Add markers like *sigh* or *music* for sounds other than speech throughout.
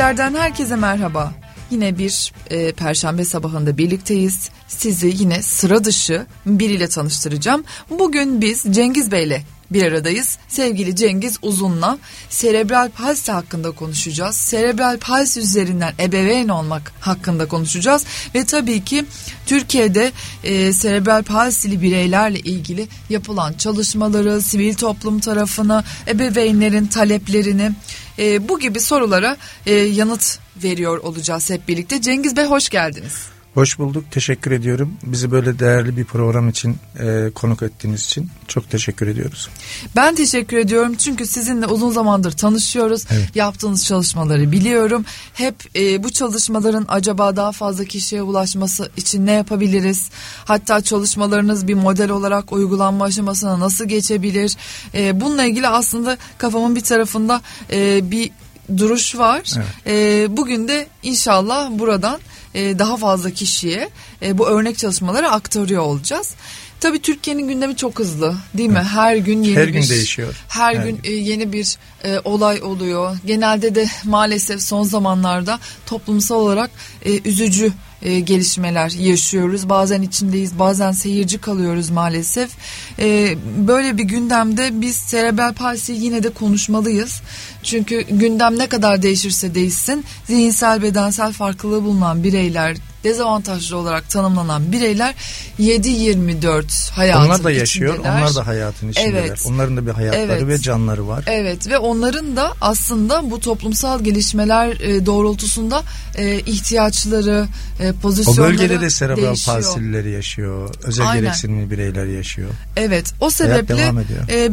İşlerden herkese merhaba. Yine bir e, perşembe sabahında birlikteyiz. Sizi yine sıra dışı biriyle tanıştıracağım. Bugün biz Cengiz Bey'le bir aradayız. Sevgili Cengiz Uzun'la serebral palsi hakkında konuşacağız. Serebral palsi üzerinden ebeveyn olmak hakkında konuşacağız. Ve tabii ki Türkiye'de e, serebral palsili bireylerle ilgili yapılan çalışmaları, sivil toplum tarafını, ebeveynlerin taleplerini e, bu gibi sorulara e, yanıt veriyor olacağız hep birlikte. Cengiz Bey hoş geldiniz. Hoş bulduk. Teşekkür ediyorum. Bizi böyle değerli bir program için e, konuk ettiğiniz için çok teşekkür ediyoruz. Ben teşekkür ediyorum çünkü sizinle uzun zamandır tanışıyoruz. Evet. Yaptığınız çalışmaları biliyorum. Hep e, bu çalışmaların acaba daha fazla kişiye ulaşması için ne yapabiliriz? Hatta çalışmalarınız bir model olarak uygulanma aşamasına nasıl geçebilir? E, bununla ilgili aslında kafamın bir tarafında e, bir duruş var. Evet. E, bugün de inşallah buradan e, daha fazla kişiye e, bu örnek çalışmaları aktarıyor olacağız. Tabii Türkiye'nin gündemi çok hızlı değil mi? Her gün yeni her bir gün değişiyor. Her, her gün, gün. E, yeni bir e, olay oluyor. Genelde de maalesef son zamanlarda toplumsal olarak e, üzücü e, gelişmeler yaşıyoruz. Bazen içindeyiz, bazen seyirci kalıyoruz maalesef. E, böyle bir gündemde biz serebral palsi yine de konuşmalıyız. Çünkü gündem ne kadar değişirse değişsin zihinsel bedensel farklılığı bulunan bireyler dezavantajlı olarak tanımlanan bireyler 7-24 hayatın Onlar da yaşıyor, içindeler. onlar da hayatın içindeler. Evet. Onların da bir hayatları evet. ve canları var. Evet ve onların da aslında bu toplumsal gelişmeler e, doğrultusunda e, ihtiyaçları, e, pozisyonları O bölgede de serebral palsilileri yaşıyor, özel Aynen. gereksinimli bireyler yaşıyor. Evet o sebeple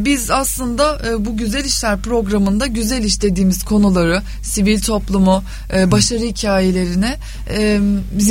biz aslında bu Güzel işler programında güzel iş dediğimiz konuları, sivil toplumu, başarı hikayelerine e,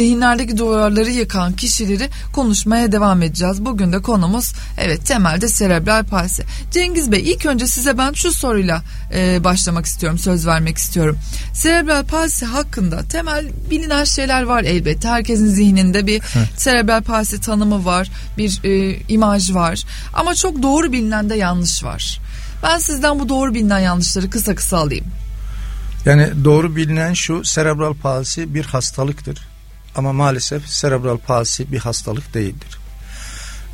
zihinlerdeki duvarları yıkan kişileri konuşmaya devam edeceğiz. Bugün de konumuz evet temelde serebral palsi. Cengiz Bey ilk önce size ben şu soruyla e, başlamak istiyorum, söz vermek istiyorum. Serebral palsi hakkında temel bilinen şeyler var elbette. Herkesin zihninde bir serebral palsi tanımı var, bir e, imaj var. Ama çok doğru bilinen de yanlış var. Ben sizden bu doğru bilinen yanlışları kısa kısa alayım. Yani doğru bilinen şu serebral palsi bir hastalıktır. Ama maalesef serebral palsi bir hastalık değildir.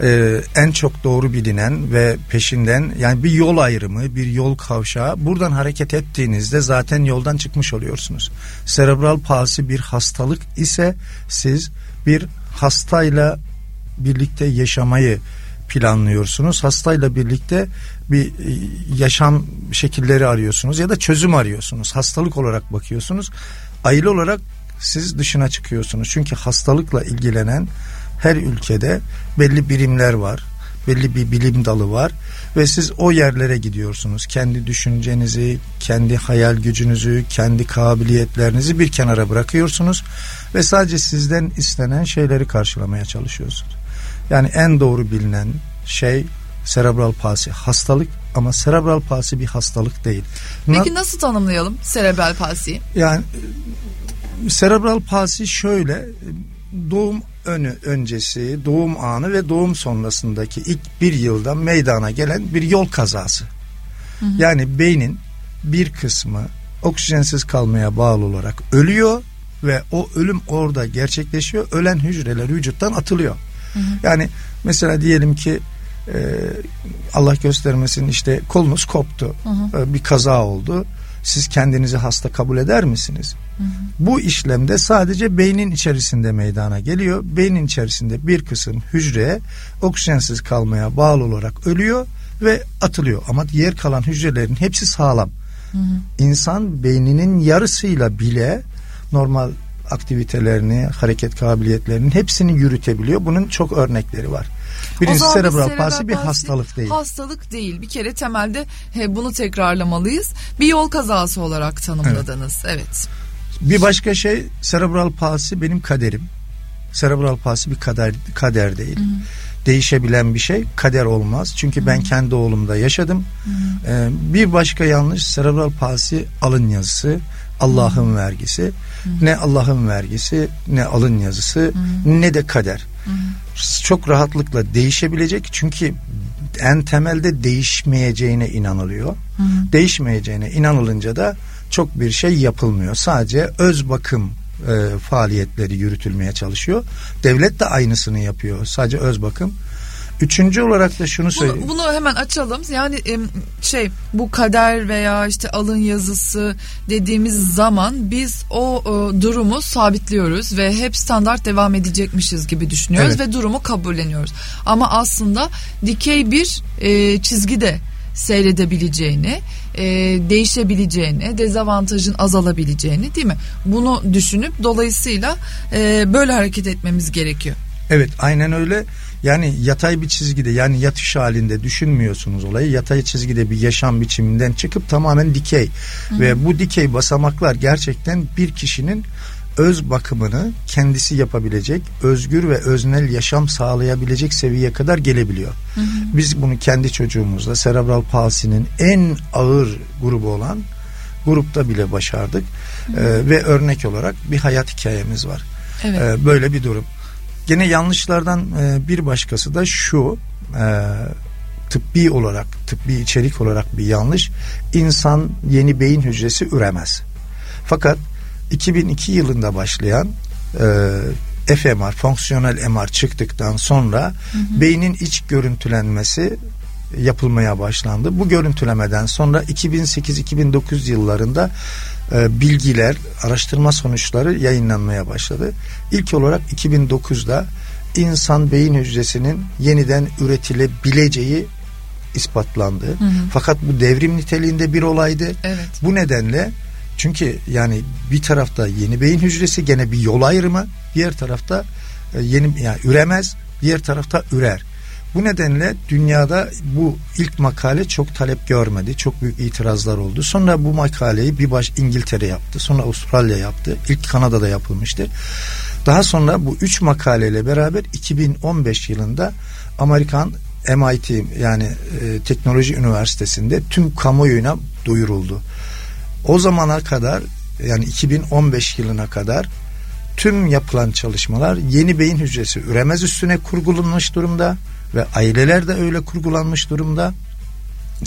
Ee, en çok doğru bilinen ve peşinden yani bir yol ayrımı, bir yol kavşağı buradan hareket ettiğinizde zaten yoldan çıkmış oluyorsunuz. Serebral palsi bir hastalık ise siz bir hastayla birlikte yaşamayı planlıyorsunuz. Hastayla birlikte bir e, yaşam şekilleri arıyorsunuz ya da çözüm arıyorsunuz. Hastalık olarak bakıyorsunuz. Aile olarak siz dışına çıkıyorsunuz. Çünkü hastalıkla ilgilenen her ülkede belli birimler var. Belli bir bilim dalı var ve siz o yerlere gidiyorsunuz. Kendi düşüncenizi, kendi hayal gücünüzü, kendi kabiliyetlerinizi bir kenara bırakıyorsunuz ve sadece sizden istenen şeyleri karşılamaya çalışıyorsunuz. Yani en doğru bilinen şey serebral palsi hastalık ama serebral palsi bir hastalık değil. Peki nasıl tanımlayalım serebral palsiyi? Yani serebral palsi şöyle doğum önü öncesi, doğum anı ve doğum sonrasındaki ilk bir yılda meydana gelen bir yol kazası. Hı hı. Yani beynin bir kısmı oksijensiz kalmaya bağlı olarak ölüyor ve o ölüm orada gerçekleşiyor. Ölen hücreler vücuttan atılıyor. Hı hı. Yani mesela diyelim ki e, Allah göstermesin işte kolunuz koptu. Hı hı. E, bir kaza oldu. Siz kendinizi hasta kabul eder misiniz? Hı hı. Bu işlemde sadece beynin içerisinde meydana geliyor. Beynin içerisinde bir kısım hücre oksijensiz kalmaya bağlı olarak ölüyor ve atılıyor. Ama diğer kalan hücrelerin hepsi sağlam. Hı hı. İnsan beyninin yarısıyla bile normal aktivitelerini, hareket kabiliyetlerinin hepsini yürütebiliyor. Bunun çok örnekleri var. Birincisi serebral palsi bir hastalık değil. Hastalık değil. Bir kere temelde he, bunu tekrarlamalıyız. Bir yol kazası olarak tanımladınız. Evet. evet. Bir başka şey serebral palsi benim kaderim. Serebral palsi bir kader kader değil. Hı hı. Değişebilen bir şey kader olmaz. Çünkü hı hı. ben kendi oğlumda yaşadım. Hı hı. Ee, bir başka yanlış serebral palsi alın yazısı. Allah'ın vergisi. Hı. Ne Allah'ın vergisi, ne alın yazısı, Hı. ne de kader. Hı. Çok rahatlıkla değişebilecek çünkü en temelde değişmeyeceğine inanılıyor. Hı. Değişmeyeceğine inanılınca da çok bir şey yapılmıyor. Sadece öz bakım e, faaliyetleri yürütülmeye çalışıyor. Devlet de aynısını yapıyor. Sadece öz bakım. Üçüncü olarak da şunu söyleyeyim. Bunu, bunu hemen açalım. Yani şey bu kader veya işte alın yazısı dediğimiz zaman biz o, o durumu sabitliyoruz ve hep standart devam edecekmişiz gibi düşünüyoruz evet. ve durumu kabulleniyoruz. Ama aslında dikey bir e, çizgi de seyredebileceğini, e, değişebileceğini, dezavantajın azalabileceğini değil mi? Bunu düşünüp dolayısıyla e, böyle hareket etmemiz gerekiyor. Evet aynen öyle. Yani yatay bir çizgide yani yatış halinde düşünmüyorsunuz olayı. Yatay çizgide bir yaşam biçiminden çıkıp tamamen dikey. Hı. Ve bu dikey basamaklar gerçekten bir kişinin öz bakımını kendisi yapabilecek, özgür ve öznel yaşam sağlayabilecek seviyeye kadar gelebiliyor. Hı hı. Biz bunu kendi çocuğumuzla serebral palsinin en ağır grubu olan grupta bile başardık. Hı hı. Ee, ve örnek olarak bir hayat hikayemiz var. Evet. Ee, böyle bir durum. Gene yanlışlardan e, bir başkası da şu e, tıbbi olarak tıbbi içerik olarak bir yanlış insan yeni beyin hücresi üremez. Fakat 2002 yılında başlayan e, fMR, fonksiyonel MR çıktıktan sonra hı hı. beynin iç görüntülenmesi yapılmaya başlandı. Bu görüntülemeden sonra 2008-2009 yıllarında bilgiler, araştırma sonuçları yayınlanmaya başladı. İlk olarak 2009'da insan beyin hücresinin yeniden üretilebileceği ispatlandı. Hı hı. Fakat bu devrim niteliğinde bir olaydı. Evet. Bu nedenle çünkü yani bir tarafta yeni beyin hücresi gene bir yol ayrımı, diğer tarafta e, yeni yani üremez, diğer tarafta ürer. Bu nedenle dünyada bu ilk makale çok talep görmedi. Çok büyük itirazlar oldu. Sonra bu makaleyi bir baş İngiltere yaptı. Sonra Avustralya yaptı. İlk Kanada'da yapılmıştı. Daha sonra bu üç makaleyle beraber 2015 yılında Amerikan MIT yani e, Teknoloji Üniversitesi'nde tüm kamuoyuna duyuruldu. O zamana kadar yani 2015 yılına kadar tüm yapılan çalışmalar yeni beyin hücresi üremez üstüne kurgulanmış durumda ve aileler de öyle kurgulanmış durumda.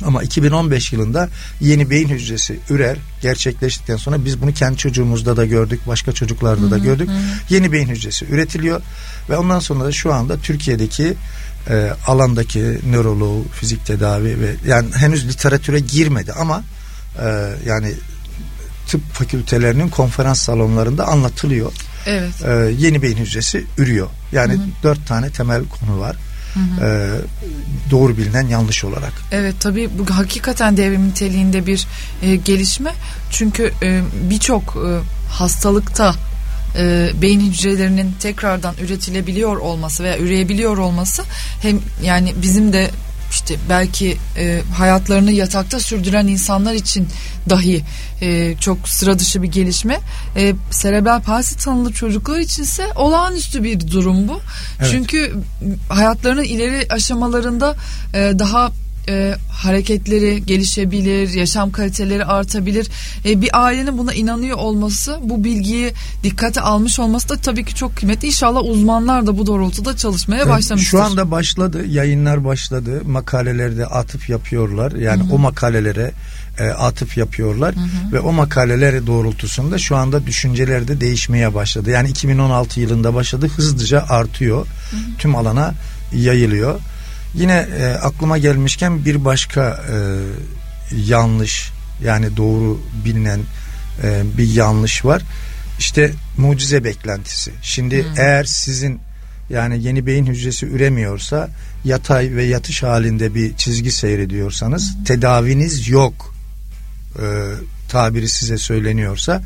Ama 2015 yılında yeni beyin hücresi ürer gerçekleştikten sonra biz bunu kendi çocuğumuzda da gördük, başka çocuklarda da gördük. Hı hı. Yeni beyin hücresi üretiliyor ve ondan sonra da şu anda Türkiye'deki e, alandaki nöroloğu, fizik tedavi ve yani henüz literatüre girmedi ama e, yani tıp fakültelerinin konferans salonlarında anlatılıyor. Evet. E, yeni beyin hücresi ürüyor. Yani hı hı. dört tane temel konu var. Hı. E, doğru bilinen yanlış olarak. Evet tabii bu hakikaten devrim niteliğinde bir e, gelişme. Çünkü e, birçok e, hastalıkta e, beyin hücrelerinin tekrardan üretilebiliyor olması veya üreyebiliyor olması hem yani bizim de işte belki e, hayatlarını yatakta sürdüren insanlar için dahi e, çok sıra dışı bir gelişme. E, serebral palsi tanılı çocuklar içinse olağanüstü bir durum bu. Evet. Çünkü hayatlarının ileri aşamalarında e, daha e, hareketleri gelişebilir, yaşam kaliteleri artabilir. E, bir ailenin buna inanıyor olması, bu bilgiyi dikkate almış olması da tabii ki çok kıymetli. İnşallah uzmanlar da bu doğrultuda çalışmaya evet, başlamıştır. Şu anda başladı, yayınlar başladı, makalelerde atıf yapıyorlar. Yani Hı-hı. o makalelere e, atıf yapıyorlar hı hı. ve o makaleler doğrultusunda şu anda düşünceler de değişmeye başladı. Yani 2016 yılında başladı hızlıca artıyor. Hı hı. Tüm alana yayılıyor. Yine e, aklıma gelmişken bir başka e, yanlış yani doğru bilinen e, bir yanlış var. İşte mucize beklentisi. Şimdi hmm. eğer sizin yani yeni beyin hücresi üremiyorsa yatay ve yatış halinde bir çizgi seyrediyorsanız hmm. tedaviniz yok e, tabiri size söyleniyorsa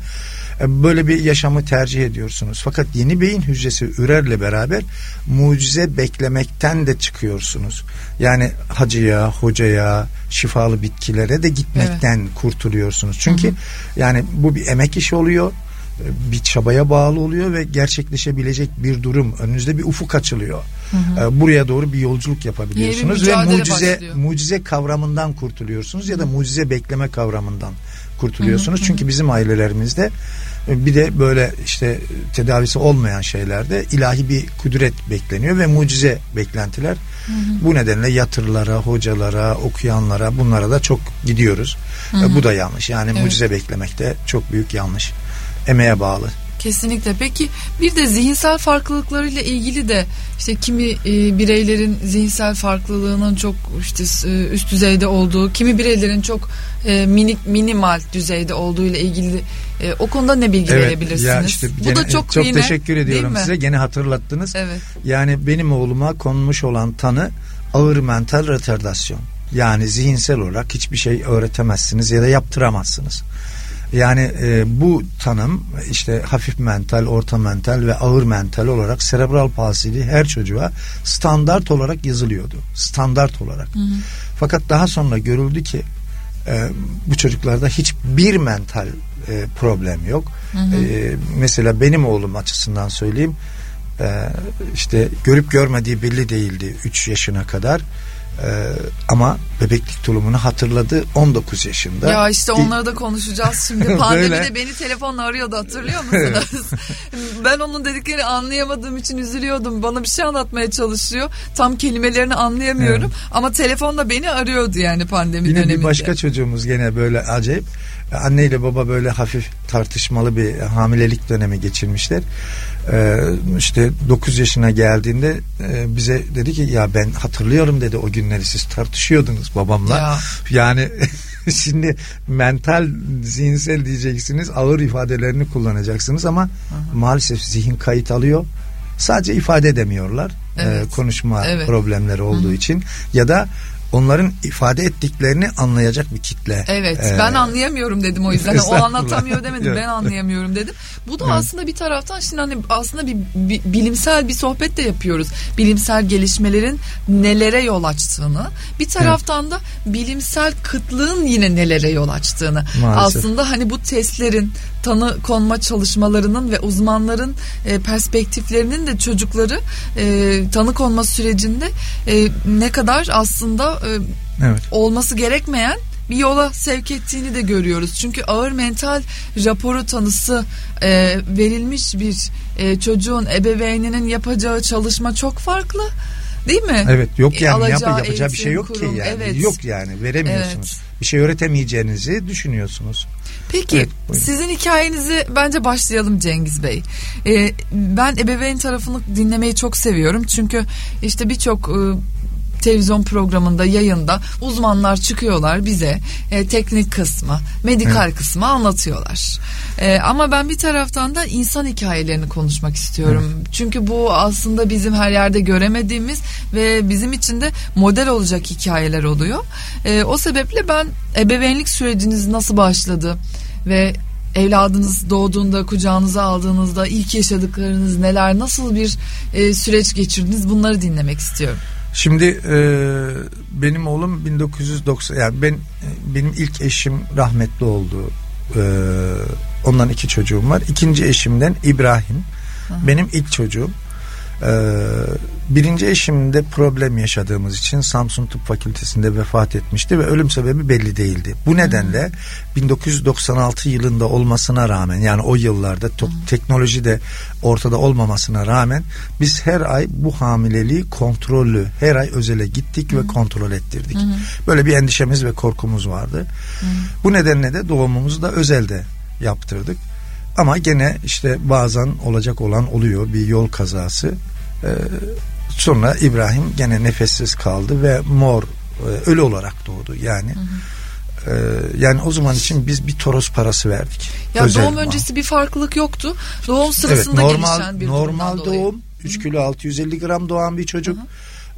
böyle bir yaşamı tercih ediyorsunuz. Fakat yeni beyin hücresi ürerle beraber mucize beklemekten de çıkıyorsunuz. Yani hacıya, hocaya, şifalı bitkilere de gitmekten evet. kurtuluyorsunuz. Çünkü hı hı. yani bu bir emek işi oluyor bir çabaya bağlı oluyor ve gerçekleşebilecek bir durum önünüzde bir ufuk açılıyor. Hı hı. E, buraya doğru bir yolculuk yapabiliyorsunuz ve mucize başlıyor. mucize kavramından kurtuluyorsunuz ya da mucize bekleme kavramından kurtuluyorsunuz. Hı hı. Çünkü bizim ailelerimizde Bir de böyle işte tedavisi olmayan şeylerde ilahi bir kudret bekleniyor ve mucize beklentiler. Hı hı. Bu nedenle yatırlara, hocalara, okuyanlara bunlara da çok gidiyoruz. Hı hı. Bu da yanlış. Yani evet. mucize beklemek de çok büyük yanlış. Emeğe bağlı. Kesinlikle. Peki bir de zihinsel farklılıklarıyla ilgili de işte kimi e, bireylerin zihinsel farklılığının çok işte e, üst düzeyde olduğu, kimi bireylerin çok e, minik minimal düzeyde olduğu ile ilgili e, o konuda ne bilgi evet, verebilirsiniz? Ya işte Bu gene, da çok çok yine, teşekkür ediyorum size. Gene hatırlattınız. Evet. Yani benim oğluma konmuş olan tanı ağır mental retardasyon. Yani zihinsel olarak hiçbir şey öğretemezsiniz ya da yaptıramazsınız. Yani e, bu tanım işte hafif mental, orta mental ve ağır mental olarak serebral palsili her çocuğa standart olarak yazılıyordu. Standart olarak. Hı hı. Fakat daha sonra görüldü ki e, bu çocuklarda hiçbir mental e, problem yok. Hı hı. E, mesela benim oğlum açısından söyleyeyim. E, işte görüp görmediği belli değildi 3 yaşına kadar ee, ama bebeklik tulumunu hatırladı 19 yaşında. Ya işte onları da konuşacağız şimdi. *laughs* Pandemide beni telefonla arıyordu hatırlıyor musunuz? *laughs* ben onun dediklerini anlayamadığım için üzülüyordum. Bana bir şey anlatmaya çalışıyor. Tam kelimelerini anlayamıyorum. Evet. Ama telefonla beni arıyordu yani pandemi Yine döneminde. bir başka çocuğumuz gene böyle acayip. Anne ile baba böyle hafif tartışmalı bir hamilelik dönemi geçirmişler. Ee, işte 9 yaşına geldiğinde e, bize dedi ki ya ben hatırlıyorum dedi o günleri siz tartışıyordunuz babamla. Ya. Yani *laughs* şimdi mental zihinsel diyeceksiniz ağır ifadelerini kullanacaksınız ama Aha. maalesef zihin kayıt alıyor. Sadece ifade edemiyorlar. E, evet. E, konuşma evet. problemleri olduğu Hı. için ya da onların ifade ettiklerini anlayacak bir kitle. Evet ee, ben anlayamıyorum dedim o yüzden. o anlatamıyor demedim ben anlayamıyorum dedim. Bu da aslında bir taraftan şimdi hani aslında bir, bir bilimsel bir sohbet de yapıyoruz. Bilimsel gelişmelerin nelere yol açtığını bir taraftan da bilimsel kıtlığın yine nelere yol açtığını. Maalesef. Aslında hani bu testlerin tanı konma çalışmalarının ve uzmanların e, perspektiflerinin de çocukları e, tanı konma sürecinde e, ne kadar aslında evet. olması gerekmeyen bir yola sevk ettiğini de görüyoruz. Çünkü ağır mental raporu tanısı e, verilmiş bir e, çocuğun ebeveyninin yapacağı çalışma çok farklı. Değil mi? Evet yok yani Alacağı yap, yapacağı bir şey yok kurum, ki yani. Evet. Yok yani veremiyorsunuz. Evet. Bir şey öğretemeyeceğinizi düşünüyorsunuz. Peki evet, sizin hikayenizi bence başlayalım Cengiz Bey. Ee, ben ebeveyn tarafını dinlemeyi çok seviyorum. Çünkü işte birçok e, televizyon programında yayında uzmanlar çıkıyorlar bize e, teknik kısmı medikal evet. kısmı anlatıyorlar e, ama ben bir taraftan da insan hikayelerini konuşmak istiyorum evet. çünkü bu aslında bizim her yerde göremediğimiz ve bizim için de model olacak hikayeler oluyor e, o sebeple ben ebeveynlik süreciniz nasıl başladı ve evladınız doğduğunda kucağınıza aldığınızda ilk yaşadıklarınız neler nasıl bir e, süreç geçirdiniz bunları dinlemek istiyorum. Şimdi e, benim oğlum 1990 yani ben benim ilk eşim rahmetli oldu. E, ondan iki çocuğum var. İkinci eşimden İbrahim. Hı. Benim ilk çocuğum. Ee, birinci eşimde problem yaşadığımız için Samsun Tıp Fakültesinde vefat etmişti ve ölüm sebebi belli değildi. Bu nedenle hmm. 1996 yılında olmasına rağmen yani o yıllarda teknoloji de ortada olmamasına rağmen biz her ay bu hamileliği kontrollü her ay özele gittik ve kontrol ettirdik. Böyle bir endişemiz ve korkumuz vardı. Bu nedenle de doğumumuzu da özelde yaptırdık. Ama gene işte bazen olacak olan oluyor bir yol kazası. Ee, sonra İbrahim gene nefessiz kaldı ve mor e, ölü olarak doğdu yani. Hı hı. Ee, yani o zaman için biz bir toros parası verdik. Ya Özel doğum öncesi bir farklılık yoktu. Doğum sırasında evet, normal, gelişen bir normal doğum 3 kilo 650 gram doğan bir çocuk. Hı hı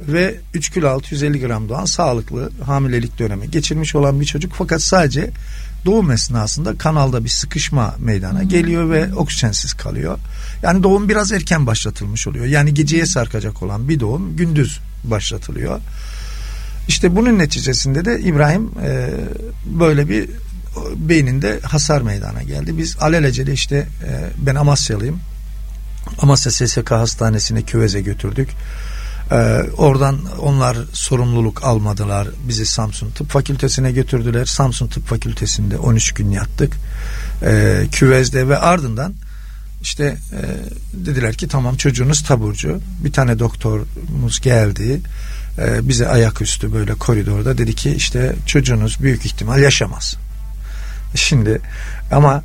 ve 3 kilo 650 gram doğan sağlıklı hamilelik dönemi geçirmiş olan bir çocuk fakat sadece doğum esnasında kanalda bir sıkışma meydana hmm. geliyor ve oksijensiz kalıyor. Yani doğum biraz erken başlatılmış oluyor. Yani geceye sarkacak olan bir doğum gündüz başlatılıyor. İşte bunun neticesinde de İbrahim e, böyle bir beyninde hasar meydana geldi. Biz alelacele işte e, ben Amasyalıyım. Amasya SSK Hastanesi'ne küveze götürdük. Ee, oradan onlar sorumluluk almadılar. Bizi Samsun Tıp Fakültesine götürdüler. Samsun Tıp Fakültesinde 13 gün yattık. Ee, küvezde ve ardından işte e, dediler ki tamam çocuğunuz taburcu. Bir tane doktorumuz geldi. E, bize ayaküstü böyle koridorda dedi ki işte çocuğunuz büyük ihtimal yaşamaz. Şimdi ama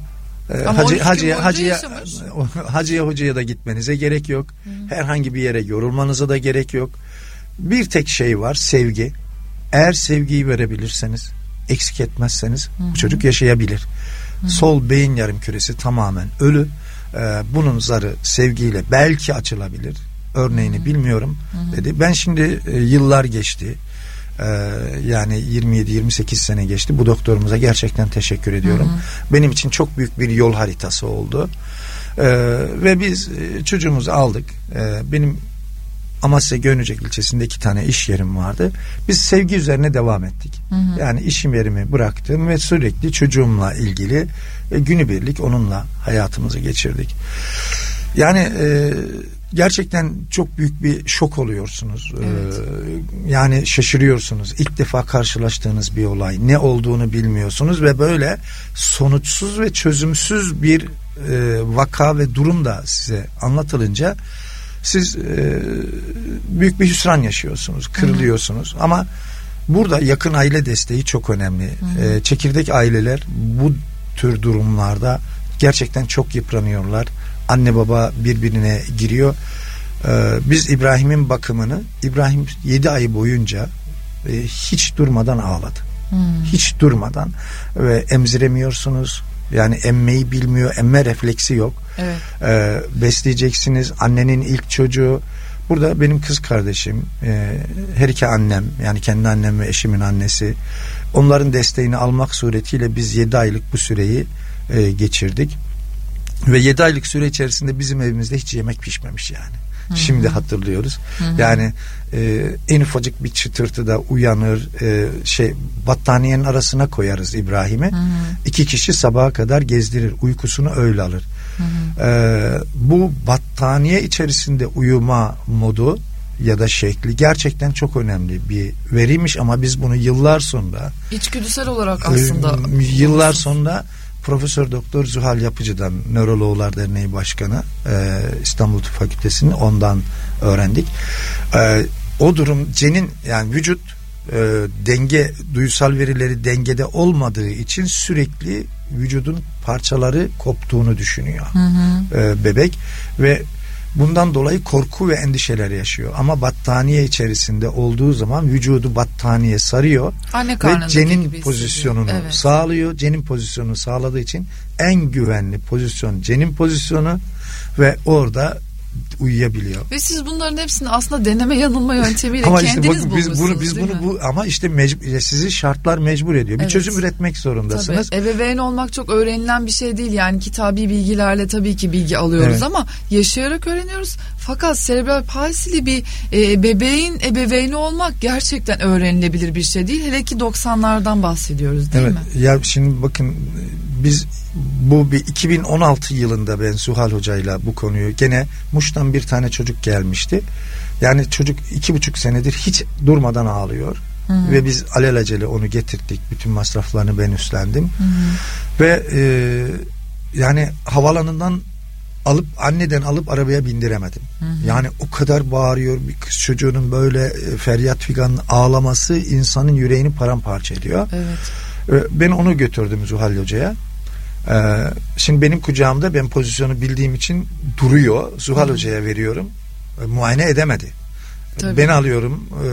ee, hacı, hacıya, hacıya, *laughs* hacıya hocaya da gitmenize gerek yok. Hı. Herhangi bir yere yorulmanıza da gerek yok. Bir tek şey var sevgi. Eğer sevgiyi verebilirseniz eksik etmezseniz Hı. bu çocuk yaşayabilir. Hı. Sol beyin yarım küresi tamamen ölü. Ee, bunun zarı sevgiyle belki açılabilir. Örneğini Hı. bilmiyorum Hı. dedi. Ben şimdi e, yıllar geçti. Ee, yani 27-28 sene geçti. Bu doktorumuza gerçekten teşekkür ediyorum. Hı hı. Benim için çok büyük bir yol haritası oldu. Ee, ve biz e, çocuğumuzu aldık. Ee, benim Amasya Gönücek ilçesinde iki tane iş yerim vardı. Biz sevgi üzerine devam ettik. Hı hı. Yani işim yerimi bıraktım ve sürekli çocuğumla ilgili e, günübirlik onunla hayatımızı geçirdik. Yani e, gerçekten çok büyük bir şok oluyorsunuz. Ee, evet. Ee, yani şaşırıyorsunuz. İlk defa karşılaştığınız bir olay. Ne olduğunu bilmiyorsunuz ve böyle sonuçsuz ve çözümsüz bir e, vaka ve durum da size anlatılınca siz e, büyük bir hüsran yaşıyorsunuz. Kırılıyorsunuz. Hı. Ama burada yakın aile desteği çok önemli. E, çekirdek aileler bu tür durumlarda gerçekten çok yıpranıyorlar anne baba birbirine giriyor. Ee, biz İbrahim'in bakımını İbrahim 7 ay boyunca e, hiç durmadan ağladı. Hmm. Hiç durmadan ve emziremiyorsunuz. Yani emmeyi bilmiyor, emme refleksi yok. Evet. Ee, besleyeceksiniz. Annenin ilk çocuğu. Burada benim kız kardeşim, e, her iki annem, yani kendi annem ve eşimin annesi. Onların desteğini almak suretiyle biz 7 aylık bu süreyi e, geçirdik. Ve 7 aylık süre içerisinde bizim evimizde hiç yemek pişmemiş yani. Hı-hı. Şimdi hatırlıyoruz. Hı-hı. Yani e, en ufacık bir çıtırtıda uyanır, e, şey battaniyenin arasına koyarız İbrahim'i. İki kişi sabaha kadar gezdirir, uykusunu öyle alır. E, bu battaniye içerisinde uyuma modu ya da şekli gerçekten çok önemli bir veriymiş ama biz bunu yıllar sonra içgüdüsel olarak aslında e, yıllar sonra Profesör Doktor Zuhal Yapıcı'dan Nörologlar Derneği Başkanı e, İstanbul Tıp Fakültesi'ni ondan öğrendik. E, o durum cenin yani vücut e, denge duysal verileri dengede olmadığı için sürekli vücudun parçaları koptuğunu düşünüyor hı hı. E, bebek ve Bundan dolayı korku ve endişeler yaşıyor. Ama battaniye içerisinde olduğu zaman vücudu battaniye sarıyor Anne ve cenin pozisyonunu evet. sağlıyor. Cenin pozisyonunu sağladığı için en güvenli pozisyon cenin pozisyonu ve orada uyuyabiliyor. Ve siz bunların hepsini aslında deneme yanılma yöntemiyle ama kendiniz işte biz bunu biz bunu bu ama işte mecbur, sizi şartlar mecbur ediyor. Bir evet. çözüm üretmek zorundasınız. Tabii. Ebeveyn olmak çok öğrenilen bir şey değil. Yani kitabi bilgilerle tabii ki bilgi alıyoruz evet. ama yaşayarak öğreniyoruz. Fakat serebral palsili bir e, bebeğin ebeveyni olmak gerçekten öğrenilebilir bir şey değil. Hele ki 90'lardan bahsediyoruz değil evet. mi? Ya şimdi bakın biz bu bir 2016 yılında ben Suhal Hoca'yla bu konuyu gene Muş'tan bir tane çocuk gelmişti. Yani çocuk iki buçuk senedir hiç durmadan ağlıyor. Hı hı. Ve biz alelacele onu getirdik. Bütün masraflarını ben üstlendim. Hı hı. Ve e, yani havalanından alıp anneden alıp arabaya bindiremedim. Hı hı. Yani o kadar bağırıyor bir kız çocuğunun böyle e, feryat figan ağlaması insanın yüreğini paramparça ediyor. Evet. Ben onu götürdüm Zuhal Hoca'ya. Ee, şimdi benim kucağımda ben pozisyonu bildiğim için duruyor. Zuhal Hı. Hoca'ya veriyorum. E, muayene edemedi. Tabii. Ben alıyorum. E,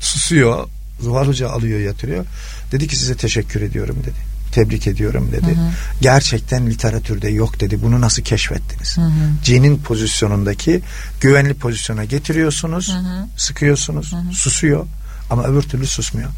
susuyor. Zuhal Hoca alıyor yatırıyor. Dedi ki size teşekkür ediyorum dedi. Tebrik ediyorum dedi. Hı hı. Gerçekten literatürde yok dedi. Bunu nasıl keşfettiniz? Hı hı. Cinin pozisyonundaki güvenli pozisyona getiriyorsunuz, hı hı. sıkıyorsunuz, hı hı. susuyor ama öbür türlü susmuyor.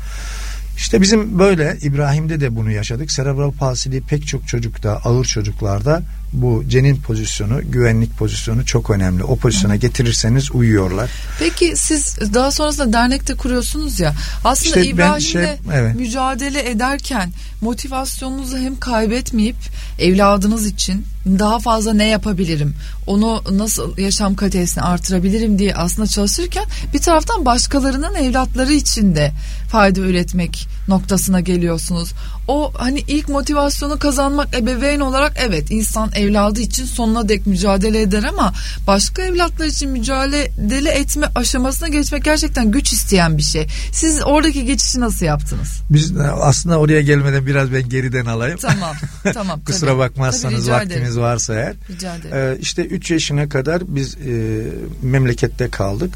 İşte bizim böyle İbrahim'de de bunu yaşadık. Serebral palsili pek çok çocukta, ağır çocuklarda bu cenin pozisyonu, güvenlik pozisyonu çok önemli. O pozisyona getirirseniz uyuyorlar. Peki siz daha sonrasında dernekte kuruyorsunuz ya. Aslında işte İbrahim'le şey, evet. mücadele ederken motivasyonunuzu hem kaybetmeyip evladınız için daha fazla ne yapabilirim? Onu nasıl yaşam kalitesini artırabilirim diye aslında çalışırken bir taraftan başkalarının evlatları için de fayda üretmek noktasına geliyorsunuz. O hani ilk motivasyonu kazanmak ebeveyn olarak evet insan evladı için sonuna dek mücadele eder ama başka evlatlar için mücadele etme aşamasına geçmek gerçekten güç isteyen bir şey. Siz oradaki geçişi nasıl yaptınız? Biz aslında oraya gelmeden biraz ben geriden alayım. Tamam. Tamam. *laughs* Kusura tabii. bakmazsanız tabii, vaktiniz ederim. Varsa eğer. Rica ederim. Ee, işte 3 yaşına kadar biz e, memlekette kaldık.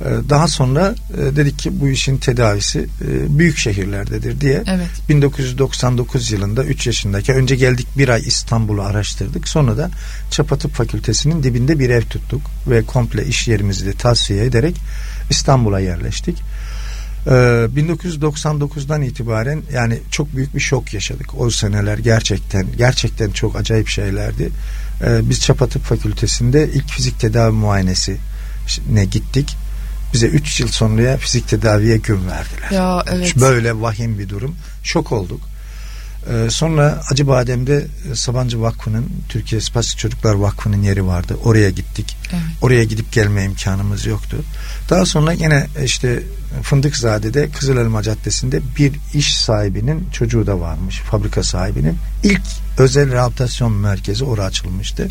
Ee, daha sonra e, dedik ki bu işin tedavisi e, büyük şehirlerdedir diye. Evet. 1999 yılında 3 yaşındaki önce geldik bir ay İstanbul'u araştırdık. Sonra da Çapa Fakültesinin dibinde bir ev tuttuk ve komple iş yerimizi de tavsiye ederek İstanbul'a yerleştik. 1999'dan ee, itibaren yani çok büyük bir şok yaşadık. O seneler gerçekten gerçekten çok acayip şeylerdi. Ee, biz Çapa Fakültesinde ilk fizik tedavi muayenesi ne gittik bize 3 yıl sonraya fizik tedaviye gün verdiler. Ya evet. Böyle vahim bir durum. Şok olduk. Ee, sonra Acıbadem'de e, Sabancı Vakfı'nın Türkiye Spastik Çocuklar Vakfı'nın yeri vardı. Oraya gittik. Evet. Oraya gidip gelme imkanımız yoktu. Daha sonra yine e, işte Fındıkzade'de Kızılelma Caddesi'nde bir iş sahibinin çocuğu da varmış. Fabrika sahibinin. ilk özel rehabilitasyon merkezi oraya açılmıştı.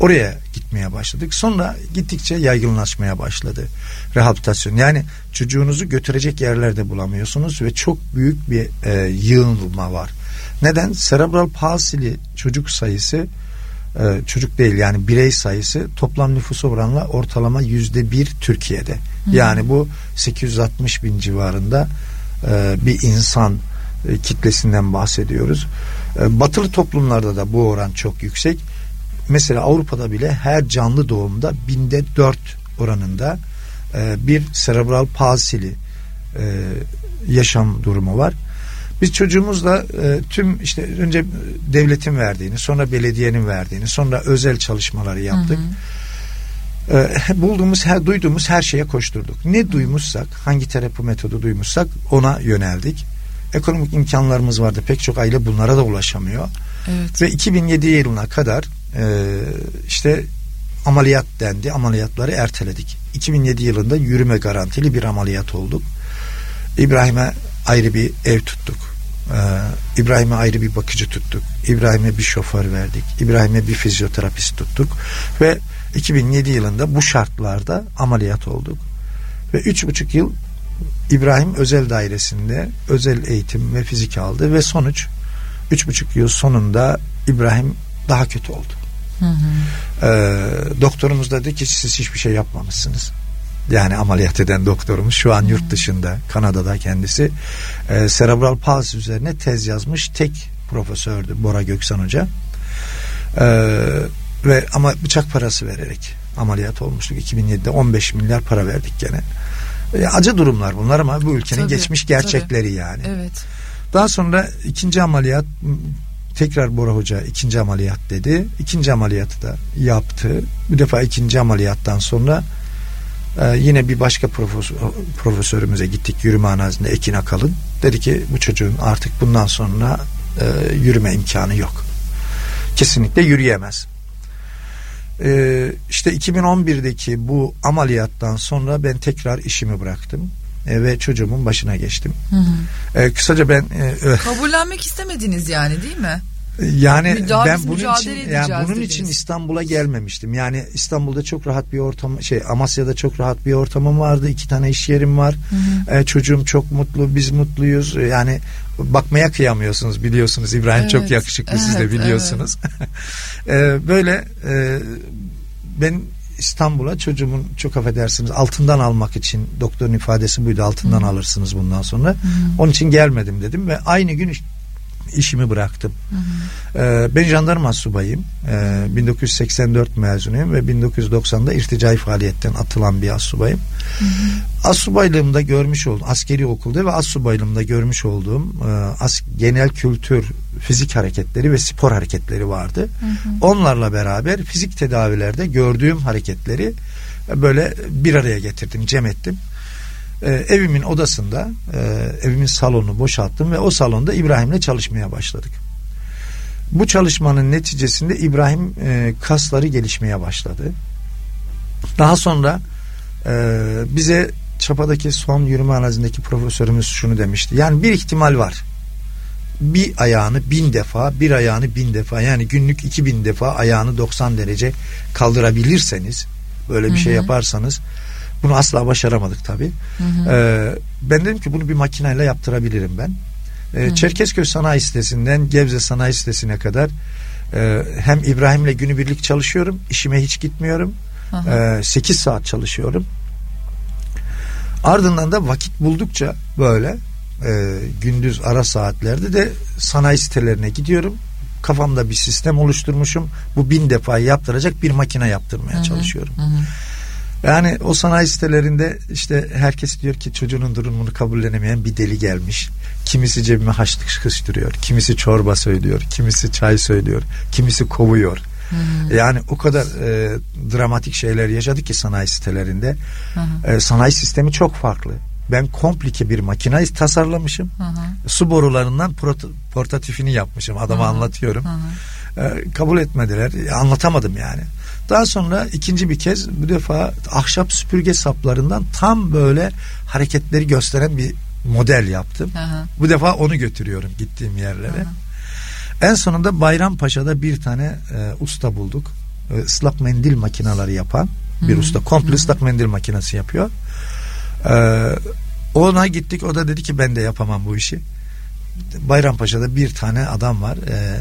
Oraya gitmeye başladık. Sonra gittikçe yaygınlaşmaya başladı rehabilitasyon. Yani çocuğunuzu götürecek yerlerde bulamıyorsunuz ve çok büyük bir e, yığılma var. Neden? Serebral palsili çocuk sayısı e, çocuk değil yani birey sayısı toplam nüfusu oranla ortalama yüzde bir Türkiye'de. Hı. Yani bu 860 bin civarında e, bir insan e, kitlesinden bahsediyoruz. Batılı toplumlarda da bu oran çok yüksek. Mesela Avrupa'da bile her canlı doğumda binde dört oranında bir serebral palsili yaşam durumu var. Biz çocuğumuzla e, tüm işte önce devletin verdiğini, sonra belediyenin verdiğini, sonra özel çalışmaları yaptık. Hı hı. E, bulduğumuz, her duyduğumuz her şeye koşturduk. Ne duymuşsak, hangi terapi metodu duymuşsak ona yöneldik. Ekonomik imkanlarımız vardı. Pek çok aile bunlara da ulaşamıyor. Evet. Ve 2007 yılına kadar e, işte ameliyat dendi. Ameliyatları erteledik. 2007 yılında yürüme garantili bir ameliyat olduk. İbrahim'e ayrı bir ev tuttuk. Ee, İbrahim'e ayrı bir bakıcı tuttuk. İbrahim'e bir şoför verdik. İbrahim'e bir fizyoterapist tuttuk. Ve 2007 yılında bu şartlarda ameliyat olduk. Ve üç buçuk yıl İbrahim özel dairesinde özel eğitim ve fizik aldı ve sonuç üç buçuk yıl sonunda İbrahim daha kötü oldu. Hı hı. Ee, doktorumuz dedi ki siz hiçbir şey yapmamışsınız yani ameliyat eden doktorumuz şu an yurt dışında Kanada'da kendisi e, serebral palsi üzerine tez yazmış tek profesördü Bora Göksan Hoca e, ve ama bıçak parası vererek ameliyat olmuştuk 2007'de 15 milyar para verdik gene e, acı durumlar bunlar ama bu ülkenin tabii, geçmiş gerçekleri tabii. yani evet. daha sonra ikinci ameliyat tekrar Bora Hoca ikinci ameliyat dedi. İkinci ameliyatı da yaptı. Bu defa ikinci ameliyattan sonra ee, yine bir başka profesör, profesörümüze gittik yürüme analizinde Ekin Akalın. Dedi ki bu çocuğun artık bundan sonra e, yürüme imkanı yok. Kesinlikle yürüyemez. E, işte 2011'deki bu ameliyattan sonra ben tekrar işimi bıraktım e, ve çocuğumun başına geçtim. Hı hı. E, kısaca ben e, kabullenmek istemediniz yani değil mi? Yani ben bunun için yani bunun dediniz. için İstanbul'a gelmemiştim. Yani İstanbul'da çok rahat bir ortam şey Amasya'da çok rahat bir ortamım vardı. iki tane iş yerim var. Hı hı. Ee, çocuğum çok mutlu, biz mutluyuz. Yani bakmaya kıyamıyorsunuz biliyorsunuz. İbrahim evet, çok yakışıklı evet, siz de biliyorsunuz. Evet. ee, *laughs* böyle e, ben İstanbul'a çocuğumun çok affedersiniz altından almak için doktorun ifadesi buydu altından Hı. alırsınız bundan sonra. Hı. Onun için gelmedim dedim ve aynı gün işimi bıraktım. Hı hı. Ee, ben jandarma subayım. Ee, 1984 mezunuyum ve 1990'da irticai faaliyetten atılan bir asubayım. Hı hı. Asubaylığımda görmüş olduğum askeri okulda ve asubaylığımda görmüş olduğum e, as, genel kültür, fizik hareketleri ve spor hareketleri vardı. Hı hı. Onlarla beraber fizik tedavilerde gördüğüm hareketleri böyle bir araya getirdim, cem ettim e, evimin odasında e, evimin salonunu boşalttım ve o salonda İbrahim'le çalışmaya başladık. Bu çalışmanın neticesinde İbrahim e, kasları gelişmeye başladı. Daha sonra e, bize Çapa'daki son yürüme analizindeki profesörümüz şunu demişti. Yani bir ihtimal var. Bir ayağını bin defa, bir ayağını bin defa yani günlük iki bin defa ayağını 90 derece kaldırabilirseniz böyle bir Hı-hı. şey yaparsanız bunu asla başaramadık tabi. Ee, ben dedim ki bunu bir makineyle yaptırabilirim ben. Ee, Çerkezköy Sanayi Sitesi'nden Gebze Sanayi Sitesi'ne kadar e, hem İbrahim'le günübirlik çalışıyorum. işime hiç gitmiyorum. Hı 8 ee, saat çalışıyorum. Ardından da vakit buldukça böyle e, gündüz ara saatlerde de sanayi sitelerine gidiyorum. Kafamda bir sistem oluşturmuşum. Bu bin defa yaptıracak bir makine yaptırmaya hı hı. çalışıyorum. Hı hı. Yani o sanayi sitelerinde işte herkes diyor ki çocuğunun durumunu kabullenemeyen bir deli gelmiş. Kimisi cebime haçlık sıkıştırıyor. Kimisi çorba söylüyor. Kimisi çay söylüyor. Kimisi kovuyor. Hmm. Yani o kadar e, dramatik şeyler yaşadık ki sanayi sitelerinde. E, sanayi sistemi çok farklı. Ben komplike bir makinayı tasarlamışım. Hı Su borularından prot- portatifini yapmışım. Adama hı anlatıyorum. E, kabul etmediler. Anlatamadım yani. Daha sonra ikinci bir kez bu defa ahşap süpürge saplarından tam böyle hareketleri gösteren bir model yaptım. Aha. Bu defa onu götürüyorum gittiğim yerlere. Aha. En sonunda Bayrampaşa'da bir tane e, usta bulduk. E, ıslak mendil makineleri yapan bir Hı-hı. usta. Komple Hı-hı. ıslak mendil makinesi yapıyor. E, ona gittik. O da dedi ki ben de yapamam bu işi. Bayrampaşa'da bir tane adam var. E,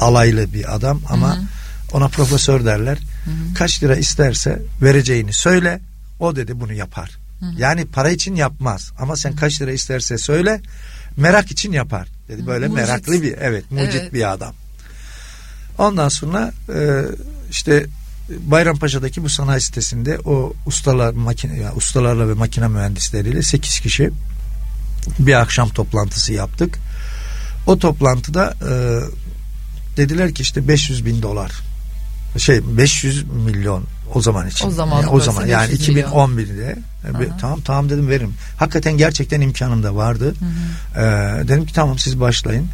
alaylı bir adam ama Hı-hı. Ona profesör derler. Hı-hı. Kaç lira isterse vereceğini söyle. O dedi bunu yapar. Yani para için yapmaz ama sen kaç lira isterse söyle merak için yapar. Dedi böyle mucit. meraklı bir evet mucit evet. bir adam. Ondan sonra e, işte Bayrampaşa'daki bu sanayi sitesinde o ustalar makine ya ustalarla ve makine mühendisleriyle 8 kişi bir akşam toplantısı yaptık. O toplantıda e, dediler ki işte 500 bin dolar şey 500 milyon o zaman için. O zaman yani, o zaman yani 2011'de e, tamam tamam dedim veririm. Hakikaten gerçekten imkanım da vardı. Hı hı. Ee, dedim ki tamam siz başlayın.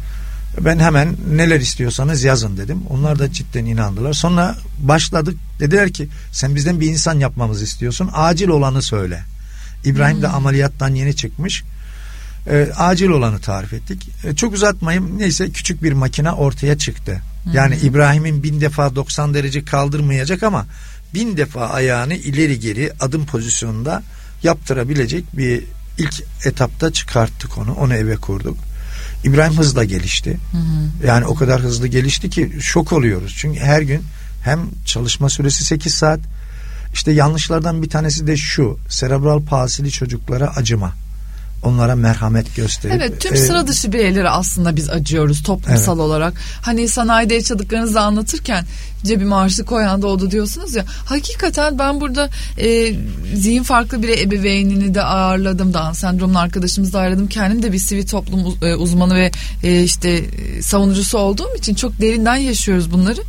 Ben hemen neler istiyorsanız yazın dedim. Onlar da cidden inandılar. Sonra başladık. Dediler ki sen bizden bir insan yapmamızı istiyorsun. Acil olanı söyle. İbrahim hmm. de ameliyattan yeni çıkmış. E, acil olanı tarif ettik. E, çok uzatmayayım. Neyse küçük bir makine ortaya çıktı. Yani İbrahim'in bin defa 90 derece kaldırmayacak ama bin defa ayağını ileri geri adım pozisyonunda yaptırabilecek bir ilk etapta çıkarttık onu. Onu eve kurduk. İbrahim hızla gelişti. Hı hı. Yani o kadar hızlı gelişti ki şok oluyoruz. Çünkü her gün hem çalışma süresi 8 saat işte yanlışlardan bir tanesi de şu serebral palsili çocuklara acıma onlara merhamet gösterip Evet tüm e, sıra dışı bireylere aslında biz acıyoruz toplumsal evet. olarak. Hani sanayide yaşadıklarınızı anlatırken cebime harçlık koyan da oldu diyorsunuz ya. Hakikaten ben burada e, zihin farklı bir ebeveynini de ağırladım. Down sendromlu arkadaşımızı da ağırladım. Kendim de bir sivil toplum e, uzmanı ve e, işte e, savunucusu olduğum için çok derinden yaşıyoruz bunları.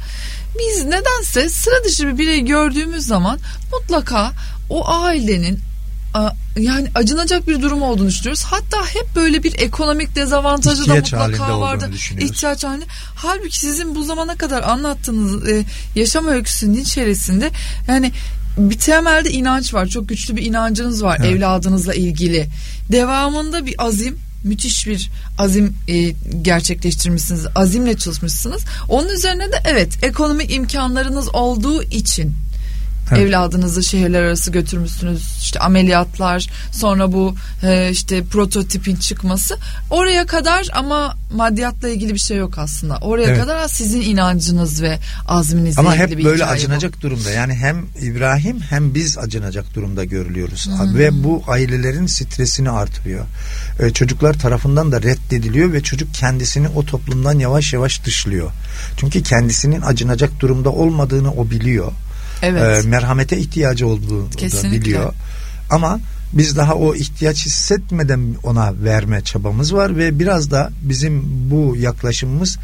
Biz nedense sıra dışı bir birey gördüğümüz zaman mutlaka o ailenin yani acınacak bir durum olduğunu düşünüyoruz. Hatta hep böyle bir ekonomik dezavantajı İhtiyaç da mutlaka vardı. İhtiyaç halinde. Halbuki sizin bu zamana kadar anlattığınız e, yaşam öyküsünün içerisinde yani bir temelde inanç var. Çok güçlü bir inancınız var evet. evladınızla ilgili. Devamında bir azim, müthiş bir azim e, gerçekleştirmişsiniz. Azimle çalışmışsınız. Onun üzerine de evet ekonomik imkanlarınız olduğu için Evet. Evladınızı şehirler arası götürmüşsünüz. İşte ameliyatlar, sonra bu e, işte prototipin çıkması. Oraya kadar ama maddiyatla ilgili bir şey yok aslında. Oraya evet. kadar sizin inancınız ve azminizle ama ilgili bir Ama hep böyle acınacak bu. durumda. Yani hem İbrahim hem biz acınacak durumda görülüyoruz. Hmm. Ve bu ailelerin stresini artırıyor. Ee, çocuklar tarafından da reddediliyor ve çocuk kendisini o toplumdan yavaş yavaş dışlıyor. Çünkü kendisinin acınacak durumda olmadığını o biliyor evet. e, merhamete ihtiyacı olduğunu Kesinlikle. da biliyor. Ama biz daha o ihtiyaç hissetmeden ona verme çabamız var ve biraz da bizim bu yaklaşımımız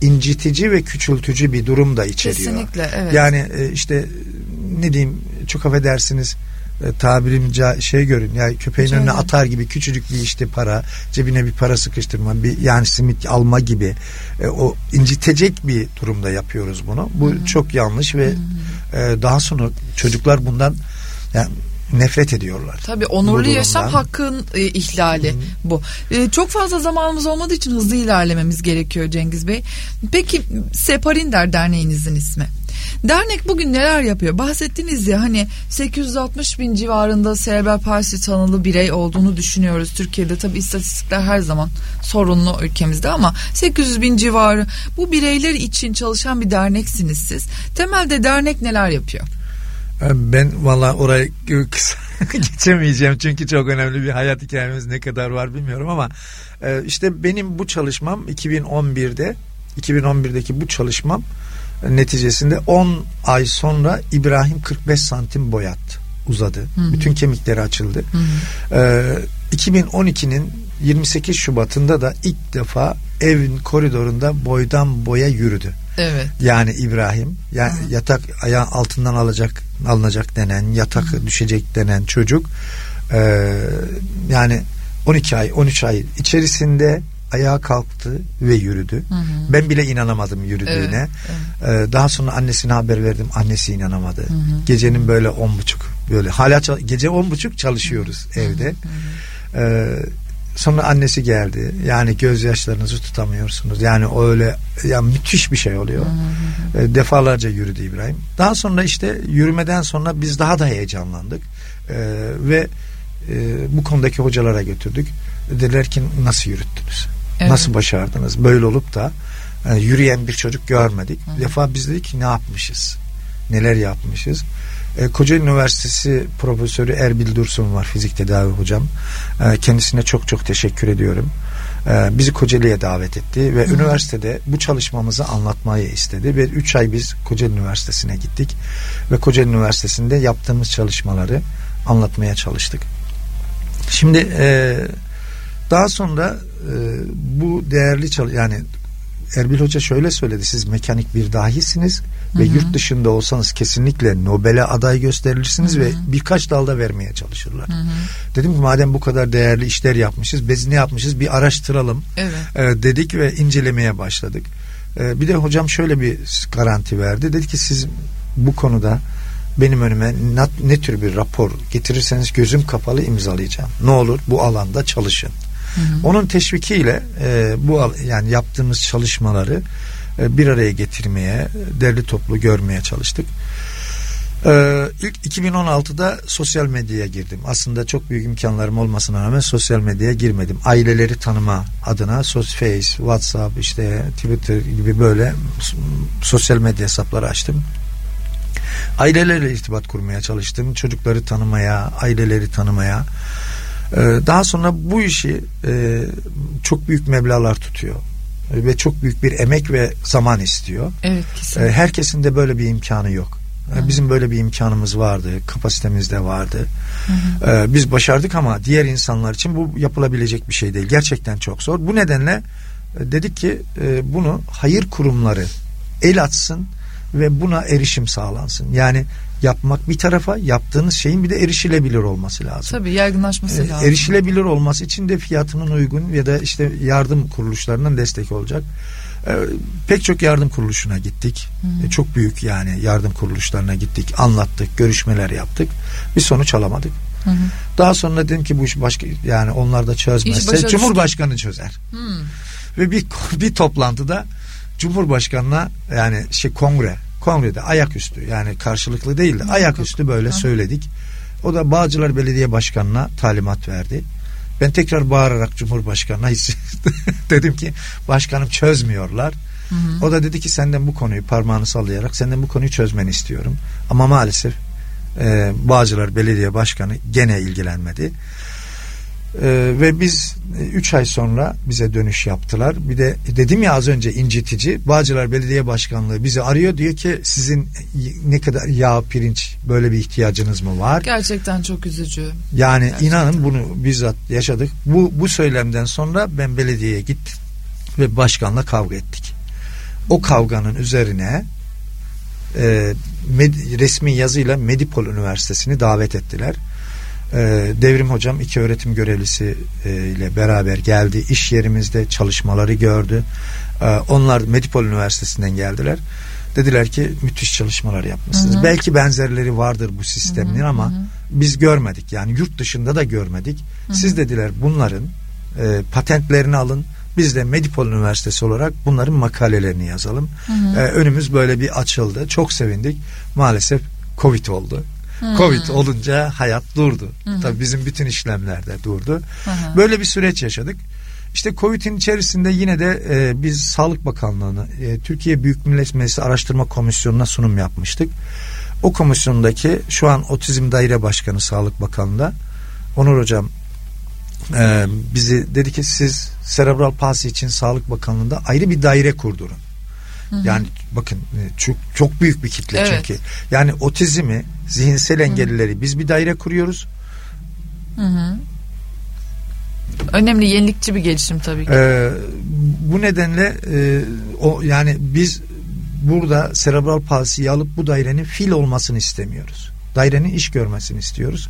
incitici ve küçültücü bir durum da içeriyor. Kesinlikle evet. Yani e, işte ne diyeyim çok affedersiniz e, tabirimce şey görün yani köpeğin önüne atar gibi küçücük bir işte para cebine bir para sıkıştırma bir yani simit alma gibi e, o incitecek bir durumda yapıyoruz bunu. Bu Hı-hı. çok yanlış ve Hı-hı. e, daha sonra çocuklar bundan yani nefret ediyorlar. Tabii onurlu yaşam hakkın e, ihlali Hı. bu. E, çok fazla zamanımız olmadığı için hızlı ilerlememiz gerekiyor Cengiz Bey. Peki Separinder Derneğinizin ismi. Dernek bugün neler yapıyor? Bahsettiniz ya hani 860 bin civarında serebral palsi tanılı birey olduğunu düşünüyoruz. Türkiye'de tabi istatistikler her zaman sorunlu ülkemizde ama 800 bin civarı bu bireyler için çalışan bir derneksiniz siz. Temelde dernek neler yapıyor? Ben valla oraya kısa *laughs* geçemeyeceğim çünkü çok önemli bir hayat hikayemiz ne kadar var bilmiyorum ama e, işte benim bu çalışmam 2011'de 2011'deki bu çalışmam neticesinde 10 ay sonra İbrahim 45 santim boyattı uzadı. Hı hı. Bütün kemikleri açıldı. Hı hı. Ee, 2012'nin 28 Şubat'ında da ilk defa evin koridorunda boydan boya yürüdü. Evet. Yani İbrahim yani hı. yatak ayağı altından alacak alınacak denen yatak hı düşecek denen çocuk e, yani 12 ay 13 ay içerisinde ayağa kalktı ve yürüdü. Hı hı. Ben bile inanamadım yürüdüğüne. Evet, evet. Ee, daha sonra annesine haber verdim. Annesi inanamadı. Hı hı. Gecenin böyle on buçuk böyle hala gece on buçuk çalışıyoruz hı hı. evde. Hı hı. Ee, sonra annesi geldi. Yani gözyaşlarınızı tutamıyorsunuz. Yani öyle ya müthiş bir şey oluyor. Hı hı. Ee, defalarca yürüdü İbrahim. Daha sonra işte yürümeden sonra biz daha da heyecanlandık. Ee, ve e, bu konudaki hocalara götürdük. Dediler ki nasıl yürüttünüz? Evet. Nasıl başardınız? Böyle olup da yani yürüyen bir çocuk görmedik. Hı. Bir defa biz dedik ki ne yapmışız? Neler yapmışız? E, Kocaeli Üniversitesi Profesörü Erbil Dursun var fizik tedavi hocam. E, kendisine çok çok teşekkür ediyorum. E, bizi Kocaeli'ye davet etti ve Hı. üniversitede bu çalışmamızı anlatmayı istedi ve 3 ay biz Kocaeli Üniversitesi'ne gittik ve Kocaeli Üniversitesi'nde yaptığımız çalışmaları anlatmaya çalıştık. Şimdi e, daha sonra bu değerli çalış yani Erbil Hoca şöyle söyledi siz mekanik bir dahisiniz ve yurt dışında olsanız kesinlikle Nobel'e aday gösterilirsiniz hı hı. ve birkaç dalda vermeye çalışırlar. Hı hı. Dedim ki madem bu kadar değerli işler yapmışız biz ne yapmışız bir araştıralım evet. e, dedik ve incelemeye başladık. E, bir de hocam şöyle bir garanti verdi dedi ki siz bu konuda benim önüme ne, ne tür bir rapor getirirseniz gözüm kapalı imzalayacağım. Ne olur bu alanda çalışın. Hı. Onun teşvikiyle e, bu yani yaptığımız çalışmaları e, bir araya getirmeye, derli toplu görmeye çalıştık. Ee, ilk 2016'da sosyal medyaya girdim. Aslında çok büyük imkanlarım olmasına rağmen sosyal medyaya girmedim. Aileleri tanıma adına Face, WhatsApp, işte Twitter gibi böyle sosyal medya hesapları açtım. Ailelerle irtibat kurmaya çalıştım. Çocukları tanımaya, aileleri tanımaya. Ee, daha sonra bu işi e, çok büyük meblalar tutuyor ve çok büyük bir emek ve zaman istiyor. Evet kesinlikle. Ee, herkesin de böyle bir imkanı yok. Hı. Bizim böyle bir imkanımız vardı, kapasitemiz de vardı. Hı hı. Biz başardık ama diğer insanlar için bu yapılabilecek bir şey değil. Gerçekten çok zor. Bu nedenle e, dedik ki e, bunu hayır kurumları el atsın ve buna erişim sağlansın. Yani yapmak bir tarafa yaptığınız şeyin bir de erişilebilir olması lazım. Tabii yaygınlaşması e, lazım. Erişilebilir olması için de fiyatının uygun ya da işte yardım kuruluşlarından destek olacak. E, pek çok yardım kuruluşuna gittik. E, çok büyük yani yardım kuruluşlarına gittik. Anlattık, görüşmeler yaptık. Bir sonuç alamadık. Hı hı. Daha sonra dedim ki bu iş başka yani onlar da çözmezse Cumhurbaşkanı çözer. Hı. Ve bir *laughs* bir toplantıda Cumhurbaşkanına yani şey kongre kongrede ayaküstü yani karşılıklı değil de ayaküstü böyle söyledik. O da Bağcılar Belediye Başkanı'na talimat verdi. Ben tekrar bağırarak Cumhurbaşkanı'na *laughs* dedim ki başkanım çözmüyorlar. Hı hı. O da dedi ki senden bu konuyu parmağını sallayarak senden bu konuyu çözmeni istiyorum. Ama maalesef e, Bağcılar Belediye Başkanı gene ilgilenmedi. Ee, ve biz 3 ay sonra bize dönüş yaptılar. Bir de dedim ya az önce incitici Bağcılar Belediye Başkanlığı bizi arıyor diyor ki sizin ne kadar yağ pirinç böyle bir ihtiyacınız mı var? Gerçekten çok üzücü. Yani Gerçekten. inanın bunu bizzat yaşadık. Bu bu söylemden sonra ben belediyeye gittim ve başkanla kavga ettik. O kavganın üzerine e, med, resmi yazıyla Medipol Üniversitesi'ni davet ettiler. E, Devrim hocam iki öğretim görevlisi e, ile beraber geldi. İş yerimizde çalışmaları gördü. E, onlar Medipol Üniversitesi'nden geldiler. Dediler ki müthiş çalışmalar yapmışsınız. Hı hı. Belki benzerleri vardır bu sistemin ama hı hı. biz görmedik. Yani yurt dışında da görmedik. Hı hı. Siz dediler bunların e, patentlerini alın. Biz de Medipol Üniversitesi olarak bunların makalelerini yazalım. Hı hı. E, önümüz böyle bir açıldı. Çok sevindik. Maalesef Covid oldu. Hmm. Covid olunca hayat durdu. Hmm. Tabii bizim bütün işlemlerde durdu. Hmm. Böyle bir süreç yaşadık. İşte Covid'in içerisinde yine de e, biz Sağlık Bakanlığı'nı e, Türkiye Büyük Millet Meclisi Araştırma Komisyonu'na sunum yapmıştık. O komisyondaki şu an Otizm Daire Başkanı Sağlık Bakanlığı'nda Onur Hocam e, bizi dedi ki siz serebral palsi için Sağlık Bakanlığı'nda ayrı bir daire kurdurun. Hı hı. Yani bakın e, çok çok büyük bir kitle evet. çünkü. Yani otizmi, zihinsel engellileri biz bir daire kuruyoruz. Hı hı. Önemli yenilikçi bir gelişim tabii ki. Ee, bu nedenle e, o yani biz burada serebral palsiyi alıp bu dairenin fil olmasını istemiyoruz. Dairenin iş görmesini istiyoruz.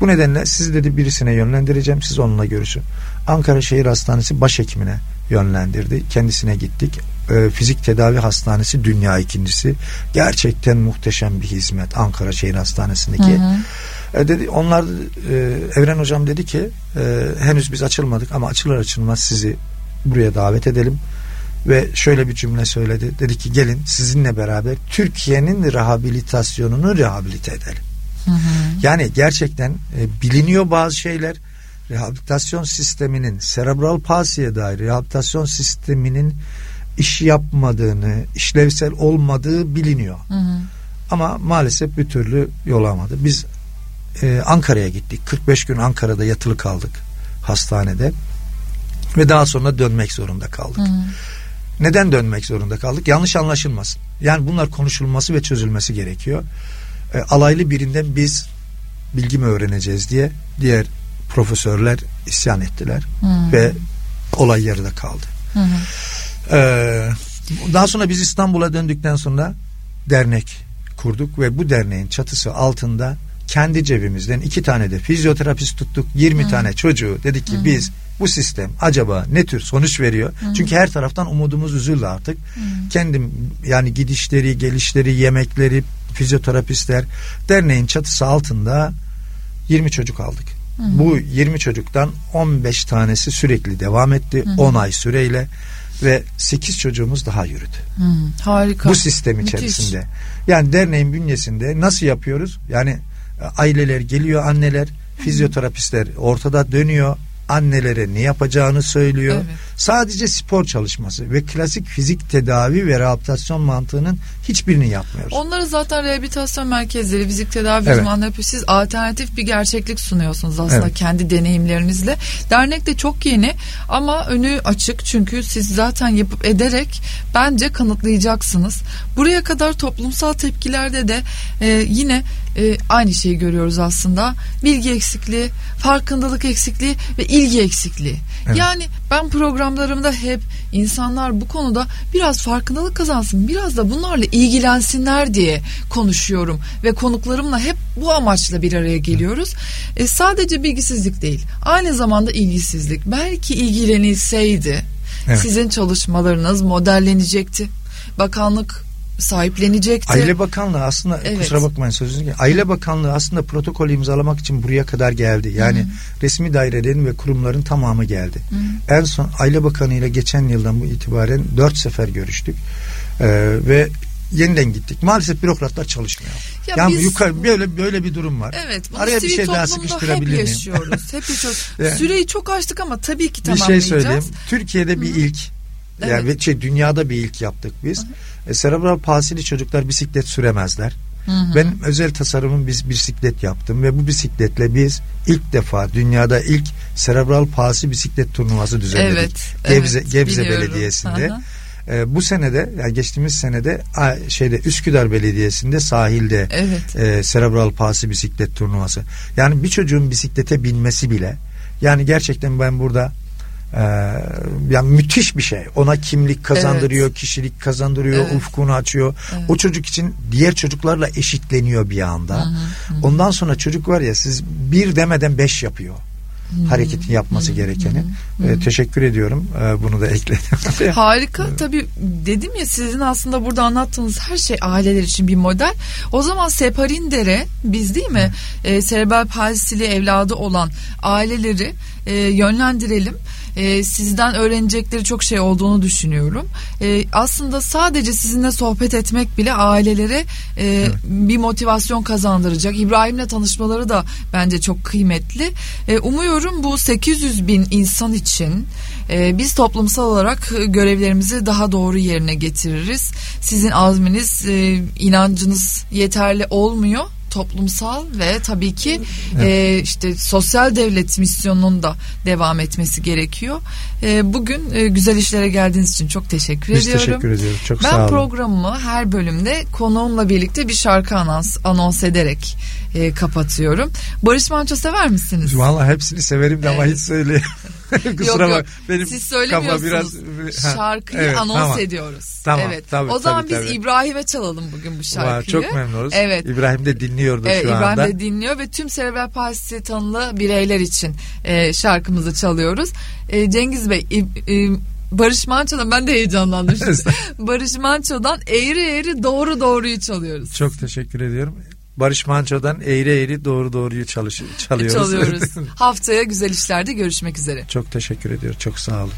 Bu nedenle sizi dedi birisine yönlendireceğim. Siz onunla görüşün. Ankara Şehir Hastanesi başhekimine yönlendirdi. Kendisine gittik. E, fizik tedavi hastanesi dünya ikincisi. Gerçekten muhteşem bir hizmet Ankara Şehir Hastanesi'ndeki. Hı hı. E dedi onlar e, Evren hocam dedi ki e, henüz biz açılmadık ama açılır açılmaz sizi buraya davet edelim ve şöyle bir cümle söyledi. Dedi ki gelin sizinle beraber Türkiye'nin rehabilitasyonunu rehabilite edelim. Hı hı. Yani gerçekten e, biliniyor bazı şeyler. Rehabilitasyon sisteminin serebral palsiye dair rehabilitasyon sisteminin iş yapmadığını, işlevsel olmadığı biliniyor. Hı hı. Ama maalesef bir türlü yol almadı. Biz e, Ankara'ya gittik. 45 gün Ankara'da yatılı kaldık hastanede. Ve daha sonra dönmek zorunda kaldık. Hı. Neden dönmek zorunda kaldık? Yanlış anlaşılmasın. Yani bunlar konuşulması ve çözülmesi gerekiyor. E, alaylı birinden biz bilgi mi öğreneceğiz diye diğer profesörler isyan ettiler. Hı. Ve olay yarıda kaldı. Hı. Ee, daha sonra biz İstanbul'a döndükten sonra dernek kurduk ve bu derneğin çatısı altında kendi cebimizden iki tane de fizyoterapist tuttuk 20 Hı. tane çocuğu dedik ki Hı. biz bu sistem acaba ne tür sonuç veriyor? Hı. Çünkü her taraftan umudumuz üzüldü artık. Hı. Kendim yani gidişleri, gelişleri, yemekleri, fizyoterapistler derneğin çatısı altında 20 çocuk aldık. Hı. Bu 20 çocuktan 15 tanesi sürekli devam etti. Hı. 10 ay süreyle ve 8 çocuğumuz daha yürüdü. Hı. Harika. Bu sistem içerisinde. Müthiş. Yani derneğin bünyesinde nasıl yapıyoruz? Yani aileler geliyor anneler fizyoterapistler ortada dönüyor annelere ne yapacağını söylüyor. Evet. Sadece spor çalışması ve klasik fizik tedavi ve rehabilitasyon mantığının hiçbirini yapmıyoruz. Onları zaten rehabilitasyon merkezleri, fizik tedavi evet. uzmanları. Siz alternatif bir gerçeklik sunuyorsunuz aslında evet. kendi deneyimlerinizle. Dernek de çok yeni ama önü açık çünkü siz zaten yapıp ederek bence kanıtlayacaksınız. Buraya kadar toplumsal tepkilerde de e, yine e, aynı şeyi görüyoruz aslında. Bilgi eksikliği, farkındalık eksikliği ve ilgi eksikliği. Evet. Yani ben programlarımda hep insanlar bu konuda biraz farkındalık kazansın, biraz da bunlarla ilgilensinler diye konuşuyorum ve konuklarımla hep bu amaçla bir araya geliyoruz. E, sadece bilgisizlik değil, aynı zamanda ilgisizlik. Belki ilgilenilseydi evet. sizin çalışmalarınız modellenecekti. Bakanlık sahiplenecekti. Aile Bakanlığı aslında evet. kusura bakmayın sözünüzü. Aile Bakanlığı aslında protokol imzalamak için buraya kadar geldi. Yani Hı-hı. resmi dairelerin ve kurumların tamamı geldi. Hı-hı. En son Aile Bakanı ile geçen yıldan bu itibaren dört sefer görüştük. Ee, ve yeniden gittik. Maalesef bürokratlar çalışmıyor. Ya yani biz, yukarı böyle böyle bir durum var. Evet. Araya bir şey daha sıkıştırabilir hep yaşıyoruz. hep yaşıyoruz. *laughs* Süreyi çok açtık ama tabii ki tamamlayacağız. Bir şey söyleyeyim. Türkiye'de bir Hı-hı. ilk yani evet. şey dünyada bir ilk yaptık biz. E, serebral palsili çocuklar bisiklet süremezler. Hı hı. Ben özel tasarımın biz bisiklet yaptım ve bu bisikletle biz ilk defa dünyada ilk serebral palsi bisiklet turnuvası düzenledik. Evet, Gebze, evet, Gebze Belediyesi'nde. Hı E, bu senede yani geçtiğimiz senede şeyde Üsküdar Belediyesi'nde sahilde evet. e, serebral palsi bisiklet turnuvası. Yani bir çocuğun bisiklete binmesi bile yani gerçekten ben burada Ee, yani müthiş bir şey. Ona kimlik kazandırıyor, evet. kişilik kazandırıyor, evet. ufkunu açıyor. Evet. O çocuk için diğer çocuklarla eşitleniyor bir anda. Hı hı. Ondan sonra çocuk var ya siz bir demeden beş yapıyor hareketin yapması gerekeni. Ee, teşekkür ediyorum. Ee, bunu da ekledim. *laughs* Harika. Tabii dedim ya sizin aslında burada anlattığınız her şey aileler için bir model. O zaman Separindere biz değil mi? Ee, serebral palsili evladı olan aileleri e, yönlendirelim e, sizden öğrenecekleri çok şey olduğunu düşünüyorum. E, aslında sadece sizinle sohbet etmek bile ailelere e, evet. bir motivasyon kazandıracak. İbrahim'le tanışmaları da bence çok kıymetli. E, umuyorum bu 800 bin insan için e, biz toplumsal olarak görevlerimizi daha doğru yerine getiririz. Sizin azminiz, e, inancınız yeterli olmuyor toplumsal ve tabii ki evet. e, işte sosyal devlet misyonunun da devam etmesi gerekiyor. E, bugün e, güzel işlere geldiğiniz için çok teşekkür Biz ediyorum. teşekkür ediyoruz. Çok ben sağ olun. programımı her bölümde konuğumla birlikte bir şarkı anons, anons ederek e, kapatıyorum. Barış Manço sever misiniz? Vallahi hepsini severim de evet. ama hiç söyleyeyim. *laughs* Kusura yok, yok. bak. Benim Siz söylemiyorsunuz. Biraz... Şarkıyı evet, anons tamam. ediyoruz. Tamam. Evet. Tabii, o zaman tabii, biz tabii. İbrahim'e çalalım bugün bu şarkıyı. Var, çok memnunuz. Evet. İbrahim de dinliyordu evet, şu İbrahim anda. İbrahim de dinliyor ve tüm serebral palsisi tanılı bireyler için e, şarkımızı çalıyoruz. E, Cengiz Bey e, e, Barış Manço'dan ben de heyecanlandım. *laughs* Barış Manço'dan eğri eğri doğru doğruyu çalıyoruz. Çok teşekkür ediyorum. Barış Manço'dan eğri eğri doğru doğruyu çalış çalıyoruz. Çalıyoruz. *laughs* Haftaya güzel işlerde görüşmek üzere. Çok teşekkür ediyorum. Çok sağ olun.